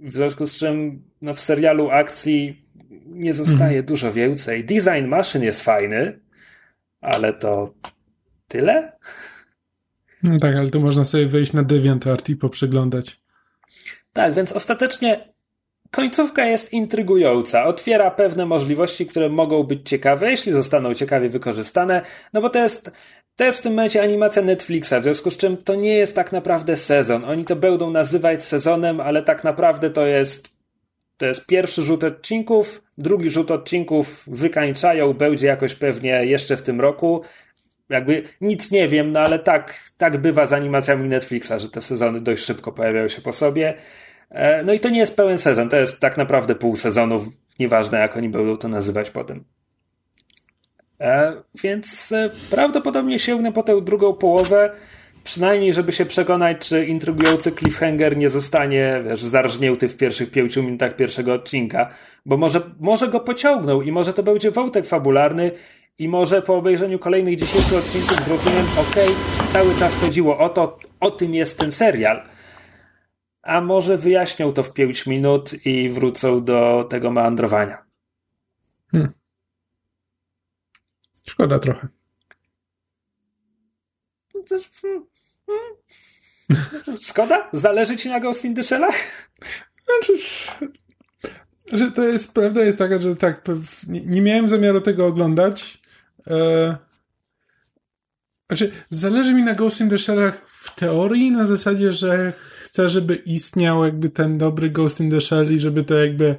W związku z czym no, w serialu akcji nie zostaje mhm. dużo więcej. Design maszyn jest fajny, ale to tyle? No tak, ale to można sobie wejść na DeviantArt i poprzeglądać. Tak, więc ostatecznie końcówka jest intrygująca. Otwiera pewne możliwości, które mogą być ciekawe, jeśli zostaną ciekawie wykorzystane, no bo to jest to jest w tym momencie animacja Netflixa, w związku z czym to nie jest tak naprawdę sezon. Oni to będą nazywać sezonem, ale tak naprawdę to jest to jest pierwszy rzut odcinków, drugi rzut odcinków wykańczają, będzie jakoś pewnie jeszcze w tym roku. Jakby nic nie wiem, no ale tak, tak bywa z animacjami Netflixa, że te sezony dość szybko pojawiają się po sobie. E, no i to nie jest pełen sezon, to jest tak naprawdę pół sezonu, nieważne jak oni będą to nazywać potem. E, więc e, prawdopodobnie sięgnę po tę drugą połowę, przynajmniej żeby się przekonać, czy intrygujący cliffhanger nie zostanie wiesz, zarżnięty w pierwszych pięciu minutach pierwszego odcinka, bo może, może go pociągnął i może to będzie wątek fabularny i może po obejrzeniu kolejnych dziesięciu odcinków zrozumiem, okay, cały czas chodziło o to, o tym jest ten serial. A może wyjaśnią to w pięć minut i wrócą do tego meandrowania. Hmm. Szkoda trochę. Hmm, hmm. Szkoda? Zależy ci na Ghost in the Shellach? Znaczy, że to jest, prawda jest taka, że tak, nie, nie miałem zamiaru tego oglądać. E, znaczy, zależy mi na Ghost in the Shellach w teorii, na zasadzie, że chcę, żeby istniał jakby ten dobry Ghost in the Shell i żeby to jakby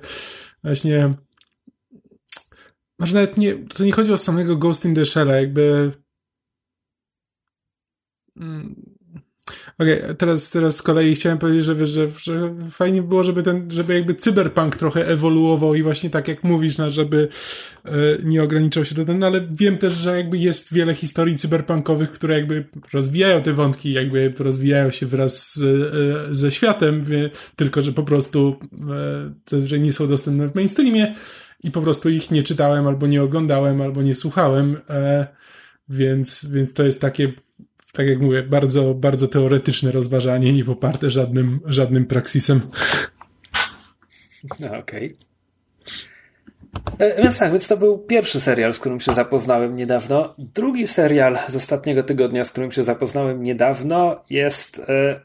właśnie może nawet nie, to nie chodzi o samego Ghost in the Shell, jakby mm, Okej, okay, teraz, teraz z kolei chciałem powiedzieć, że, że, że fajnie było, żeby ten, żeby jakby cyberpunk trochę ewoluował i właśnie tak jak mówisz, no, żeby e, nie ograniczał się do tego, no, ale wiem też, że jakby jest wiele historii cyberpunkowych, które jakby rozwijają te wątki, jakby rozwijają się wraz z, e, ze światem, tylko że po prostu e, że nie są dostępne w mainstreamie i po prostu ich nie czytałem, albo nie oglądałem, albo nie słuchałem, e, więc, więc to jest takie tak jak mówię, bardzo, bardzo teoretyczne rozważanie, nie poparte żadnym, żadnym praksisem. No, okej. Okay. Więc tak, więc to był pierwszy serial, z którym się zapoznałem niedawno. Drugi serial z ostatniego tygodnia, z którym się zapoznałem niedawno, jest e,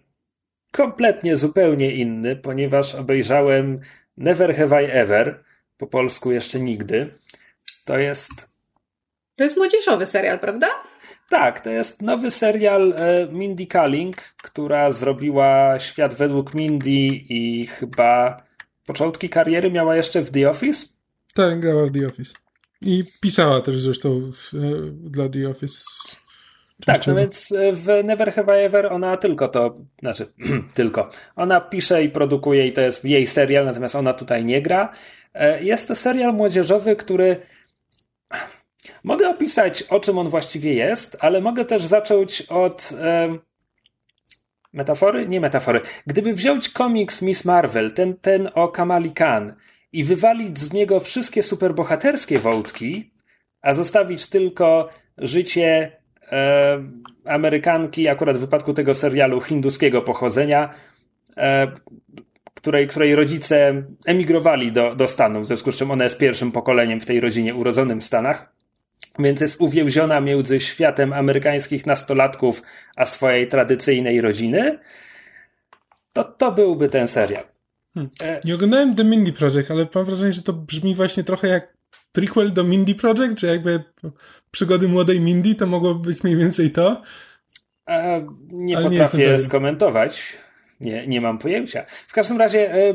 kompletnie zupełnie inny, ponieważ obejrzałem Never Have I Ever, po polsku jeszcze nigdy. To jest. To jest młodzieżowy serial, prawda? Tak, to jest nowy serial e, Mindy Kaling, która zrobiła świat według Mindy i chyba początki kariery miała jeszcze w The Office. Tak, grała w The Office. I pisała też zresztą w, e, dla The Office. Tak, no więc e, w Never Have I Ever ona tylko to, znaczy tylko, ona pisze i produkuje i to jest jej serial, natomiast ona tutaj nie gra. Jest to serial młodzieżowy, który Mogę opisać, o czym on właściwie jest, ale mogę też zacząć od e, metafory? Nie metafory. Gdyby wziąć komiks Miss Marvel, ten, ten o Kamali Khan, i wywalić z niego wszystkie superbohaterskie wątki, a zostawić tylko życie e, Amerykanki, akurat w wypadku tego serialu hinduskiego pochodzenia, e, której, której rodzice emigrowali do, do Stanów, w związku z czym ona jest pierwszym pokoleniem w tej rodzinie urodzonym w Stanach więc jest uwięziona między światem amerykańskich nastolatków a swojej tradycyjnej rodziny, to to byłby ten serial. Hmm. E, Nie oglądałem The Mindy Project, ale mam wrażenie, że to brzmi właśnie trochę jak prequel do Mindy Project, czy jakby przygody młodej Mindy, to mogło być mniej więcej to. E, nie ale potrafię nie skomentować. Nie, nie mam pojęcia. W każdym razie e,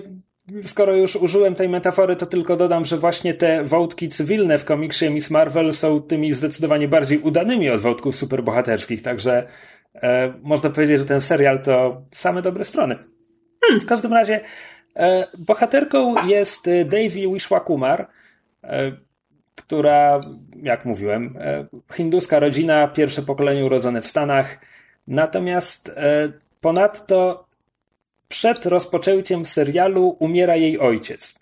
skoro już użyłem tej metafory, to tylko dodam, że właśnie te wątki cywilne w komiksie Miss Marvel są tymi zdecydowanie bardziej udanymi od wątków superbohaterskich, także e, można powiedzieć, że ten serial to same dobre strony. W każdym razie e, bohaterką jest Devi Wishwakumar, e, która, jak mówiłem, e, hinduska rodzina, pierwsze pokolenie urodzone w Stanach, natomiast e, ponadto przed rozpoczęciem serialu umiera jej ojciec.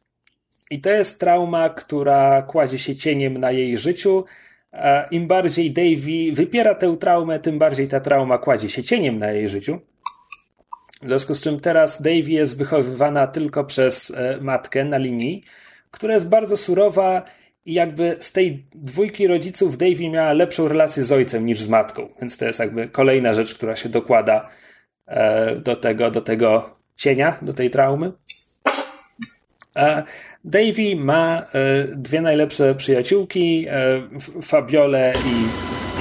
I to jest trauma, która kładzie się cieniem na jej życiu. Im bardziej Davy wypiera tę traumę, tym bardziej ta trauma kładzie się cieniem na jej życiu. W związku z czym teraz Davy jest wychowywana tylko przez e, matkę na linii, która jest bardzo surowa i jakby z tej dwójki rodziców Davy miała lepszą relację z ojcem niż z matką. Więc to jest jakby kolejna rzecz, która się dokłada e, do tego, do tego cienia do tej traumy. Davy ma e, dwie najlepsze przyjaciółki, e, Fabiole i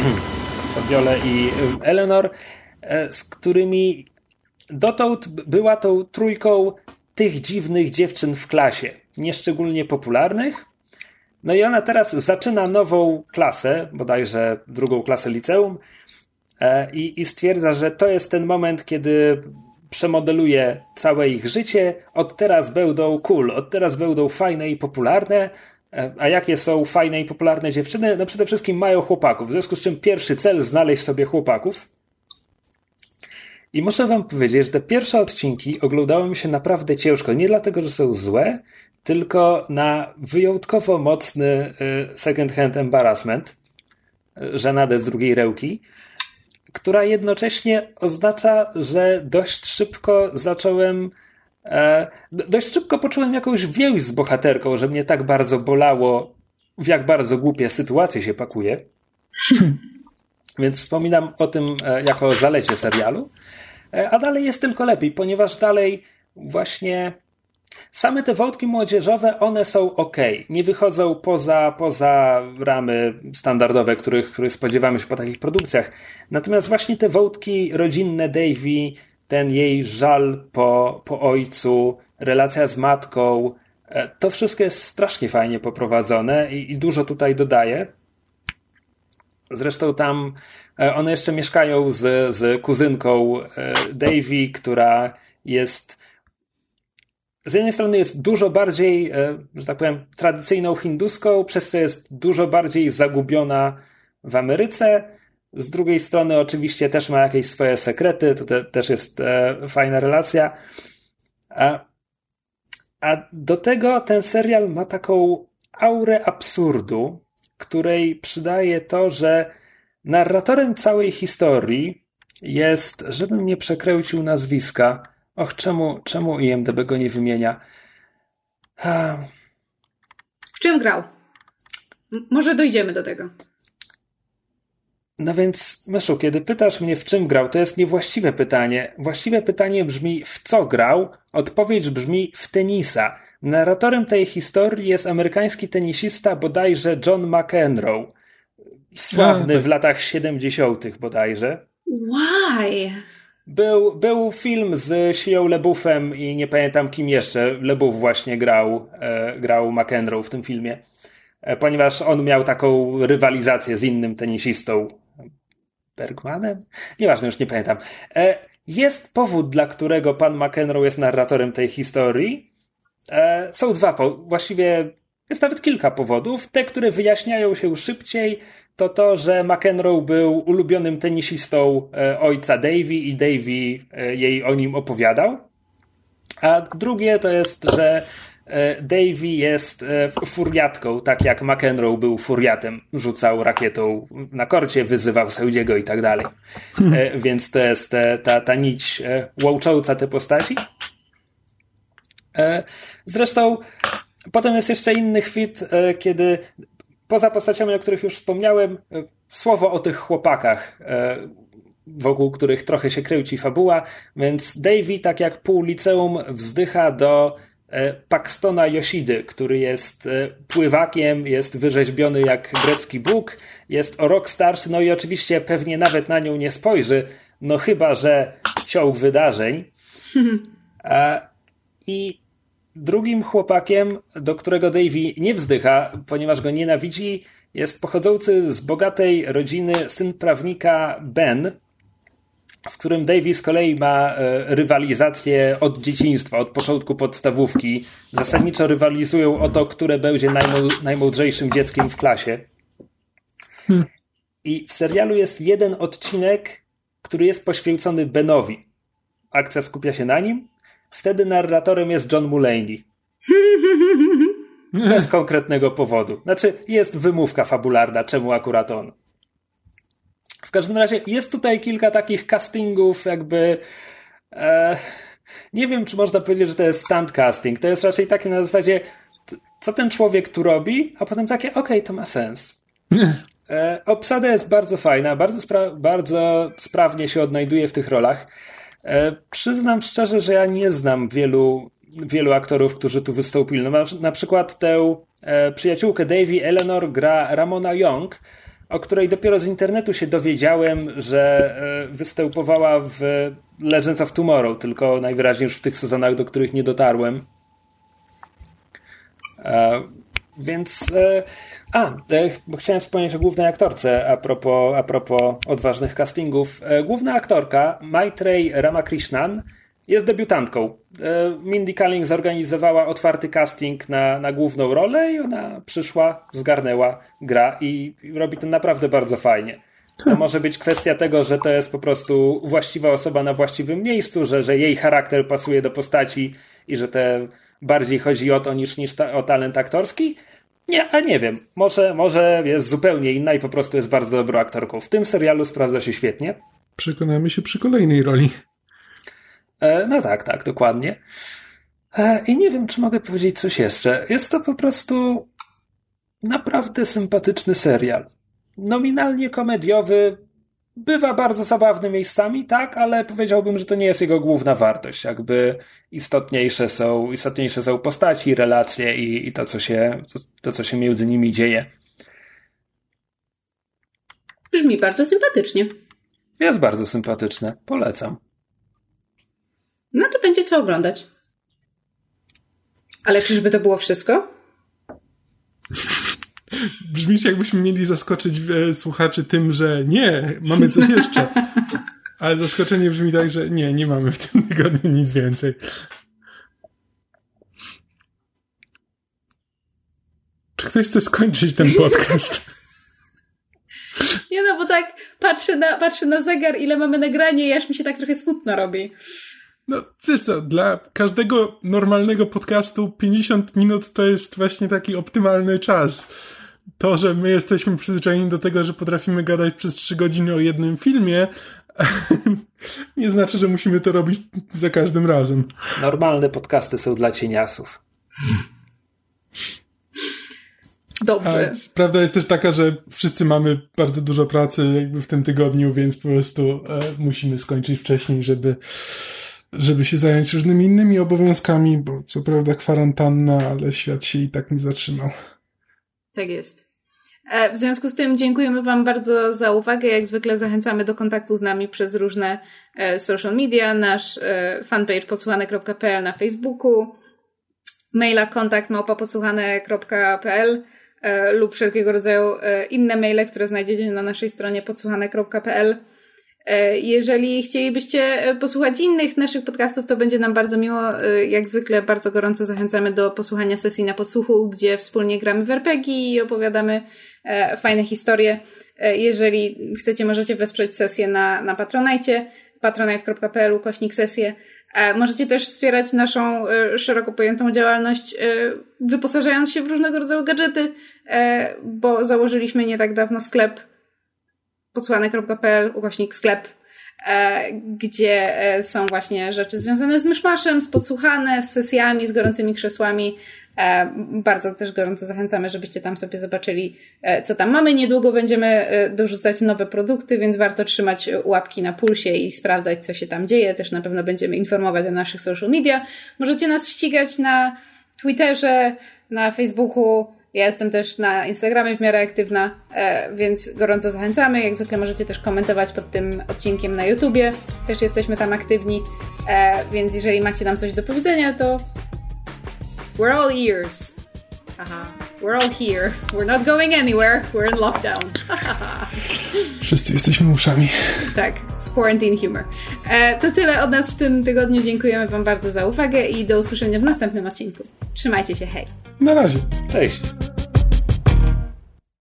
Fabiole i e, Eleanor, z którymi dotąd była tą trójką tych dziwnych dziewczyn w klasie, nieszczególnie popularnych. No i ona teraz zaczyna nową klasę, bodajże drugą klasę liceum, i, i stwierdza, że to jest ten moment, kiedy przemodeluje całe ich życie. Od teraz będą cool, od teraz będą fajne i popularne. E, a jakie są fajne i popularne dziewczyny? No przede wszystkim mają chłopaków. W związku z czym pierwszy cel znaleźć sobie chłopaków. I muszę wam powiedzieć, że te pierwsze odcinki oglądały mi się naprawdę ciężko. Nie dlatego, że są złe, tylko na wyjątkowo mocny e, second hand embarrassment. E, żenadę z drugiej rełki która jednocześnie oznacza, że dość szybko zacząłem. E, dość szybko poczułem jakąś więź z bohaterką, że mnie tak bardzo bolało, w jak bardzo głupie sytuacje się pakuje. Więc wspominam o tym e, jako zalecie serialu. E, a dalej jest tylko lepiej, ponieważ dalej właśnie Same te wątki młodzieżowe, one są ok. Nie wychodzą poza, poza ramy standardowe, których, których spodziewamy się po takich produkcjach. Natomiast właśnie te wątki rodzinne Davy, ten jej żal po, po ojcu, relacja z matką, e, to wszystko jest strasznie fajnie poprowadzone i, i dużo tutaj dodaje. Zresztą tam e, one jeszcze mieszkają z, z kuzynką e, Davy, która jest z jednej strony jest dużo bardziej, e, że tak powiem, tradycyjną hinduską, przez co jest dużo bardziej zagubiona w Ameryce. Z drugiej strony, oczywiście, też ma jakieś swoje sekrety, to te, też jest e, fajna relacja. A, a do tego ten serial ma taką aurę absurdu, której przydaje to, że narratorem całej historii jest, żebym nie przekręcił nazwiska, Och, czemu, czemu IMDB go nie wymienia? W czym grał? M może dojdziemy do tego. No więc, Myszu, kiedy pytasz mnie, w czym grał, to jest niewłaściwe pytanie. Właściwe pytanie brzmi, w co grał? Odpowiedź brzmi, w tenisa. Narratorem tej historii jest amerykański tenisista bodajże John McEnroe. Sławny no, w latach 70. bodajże. Why? Był, był film z Sią Lebufem i nie pamiętam kim jeszcze. Lebuf właśnie grał, e, grał McEnroe w tym filmie, e, ponieważ on miał taką rywalizację z innym tenisistą. Bergmanem? Nieważne, już nie pamiętam. E, jest powód, dla którego pan McEnroe jest narratorem tej historii. E, są dwa, właściwie jest nawet kilka powodów. Te, które wyjaśniają się szybciej, to to, że McEnroe był ulubionym tenisistą e, ojca Davy i Davy e, jej o nim opowiadał. A drugie to jest, że e, Davy jest furiatką, tak jak McEnroe był furiatem. Rzucał rakietą na korcie, wyzywał sędziego i tak dalej. Hmm. Więc to jest ta, ta nić łącząca te postaci. Zresztą potem jest jeszcze inny chwit, kiedy poza postaciami, o których już wspomniałem, e, słowo o tych chłopakach, e, wokół których trochę się kręci fabuła, więc Davy, tak jak pół liceum, wzdycha do e, Paxtona Yoshidy, który jest pływakiem, jest wyrzeźbiony jak grecki bóg, jest o rok starszy, no i oczywiście pewnie nawet na nią nie spojrzy, no chyba, że ciąg wydarzeń. I Drugim chłopakiem, do którego Davy nie wzdycha, ponieważ go nienawidzi, jest pochodzący z bogatej rodziny syn prawnika Ben, z którym Davy z kolei ma e, rywalizację od dzieciństwa, od początku podstawówki. Zasadniczo rywalizują o to, które będzie najmądrzejszym dzieckiem w klasie. Hmm. I w serialu jest jeden odcinek, który jest poświęcony Benowi. Akcja skupia się na nim, Wtedy narratorem jest John Mulaney. Bez konkretnego powodu. Znaczy, jest wymówka fabularna, czemu akurat on. W każdym razie jest tutaj kilka takich castingów, jakby. E, nie wiem, czy można powiedzieć, że to jest stand casting. To jest raczej takie na zasadzie, co ten człowiek tu robi, a potem takie, okej, okay, to ma sens. E, obsada jest bardzo fajna, bardzo, spra bardzo sprawnie się odnajduje w tych rolach. E, przyznam szczerze, że ja nie znam wielu, wielu aktorów, którzy tu wystąpili. No, na przykład tę e, przyjaciółkę Davy Eleanor gra Ramona Young, o której dopiero z internetu się dowiedziałem, że e, występowała w Legends of Tomorrow, tylko najwyraźniej już w tych sezonach, do których nie dotarłem. Więc a, chciałem wspomnieć o głównej aktorce a propos, a propos odważnych castingów. E, główna aktorka, Maitreyi Ramakrishnan, jest debiutantką. E, Mindy Kaling zorganizowała otwarty casting na, na główną rolę i ona przyszła, zgarnęła, gra i robi to naprawdę bardzo fajnie. To może być kwestia tego, że to jest po prostu właściwa osoba na właściwym miejscu, że, że jej charakter pasuje do postaci i że te bardziej chodzi o to niż, niż ta, o talent aktorski, nie, a nie wiem. Może, może jest zupełnie inna i po prostu jest bardzo dobrą aktorką. W tym serialu sprawdza się świetnie. Przekonamy się przy kolejnej roli. E, no tak, tak, dokładnie. E, I nie wiem, czy mogę powiedzieć coś jeszcze. Jest to po prostu naprawdę sympatyczny serial. Nominalnie komediowy, bywa bardzo zabawny miejscami, tak, ale powiedziałbym, że to nie jest jego główna wartość. Jakby istotniejsze są, istotniejsze są postaci, relacje i, i to, co się, to, to, co się między nimi dzieje. Brzmi bardzo sympatycznie. Jest bardzo sympatyczne. Polecam. No to będzie co oglądać. Ale czyżby to było wszystko? Brzmisz jakbyśmy mieli zaskoczyć e, słuchaczy tym, że nie, mamy coś jeszcze. Ale zaskoczenie brzmi tak, że nie, nie mamy w tym tygodniu nic więcej. Czy ktoś chce skończyć ten podcast? Nie no, bo tak patrzę na, patrzę na zegar, ile mamy nagranie i aż mi się tak trochę smutno robi. No, wiesz co, dla każdego normalnego podcastu 50 minut to jest właśnie taki optymalny czas. To, że my jesteśmy przyzwyczajeni do tego, że potrafimy gadać przez 3 godziny o jednym filmie, nie znaczy, że musimy to robić za każdym razem. Normalne podcasty są dla cieniasów. Dobrze. A prawda jest też taka, że wszyscy mamy bardzo dużo pracy jakby w tym tygodniu, więc po prostu e, musimy skończyć wcześniej, żeby, żeby się zająć różnymi innymi obowiązkami, bo co prawda kwarantanna, ale świat się i tak nie zatrzymał. Tak jest. E, w związku z tym dziękujemy Wam bardzo za uwagę. Jak zwykle zachęcamy do kontaktu z nami przez różne e, social media, nasz e, fanpage podsłuchane.pl na Facebooku, maila kontakt lub wszelkiego rodzaju inne maile, które znajdziecie na naszej stronie podsłuchane.pl. Jeżeli chcielibyście posłuchać innych naszych podcastów, to będzie nam bardzo miło. Jak zwykle bardzo gorąco zachęcamy do posłuchania sesji na podsłuchu, gdzie wspólnie gramy w RPG i opowiadamy fajne historie. Jeżeli chcecie, możecie wesprzeć sesję na, na Patronite, patronite.pl kośnik sesję. Możecie też wspierać naszą szeroko pojętą działalność, wyposażając się w różnego rodzaju gadżety, bo założyliśmy nie tak dawno sklep podsłane.pl ukośnik sklep, gdzie są właśnie rzeczy związane z myszmaszem, z podsłuchane, z sesjami, z gorącymi krzesłami. Bardzo też gorąco zachęcamy, żebyście tam sobie zobaczyli, co tam mamy. Niedługo będziemy dorzucać nowe produkty, więc warto trzymać łapki na pulsie i sprawdzać, co się tam dzieje. Też na pewno będziemy informować na naszych social media. Możecie nas ścigać na Twitterze, na Facebooku, ja jestem też na Instagramie w miarę aktywna, e, więc gorąco zachęcamy. Jak zwykle możecie też komentować pod tym odcinkiem na YouTubie. Też jesteśmy tam aktywni, e, więc jeżeli macie nam coś do powiedzenia, to we're all ears. Aha. We're all here. We're not going anywhere. We're in lockdown. Wszyscy jesteśmy uszami. tak. Quarantine Humor. E, to tyle od nas w tym tygodniu. Dziękujemy Wam bardzo za uwagę i do usłyszenia w następnym odcinku. Trzymajcie się, hej. Na razie. Cześć.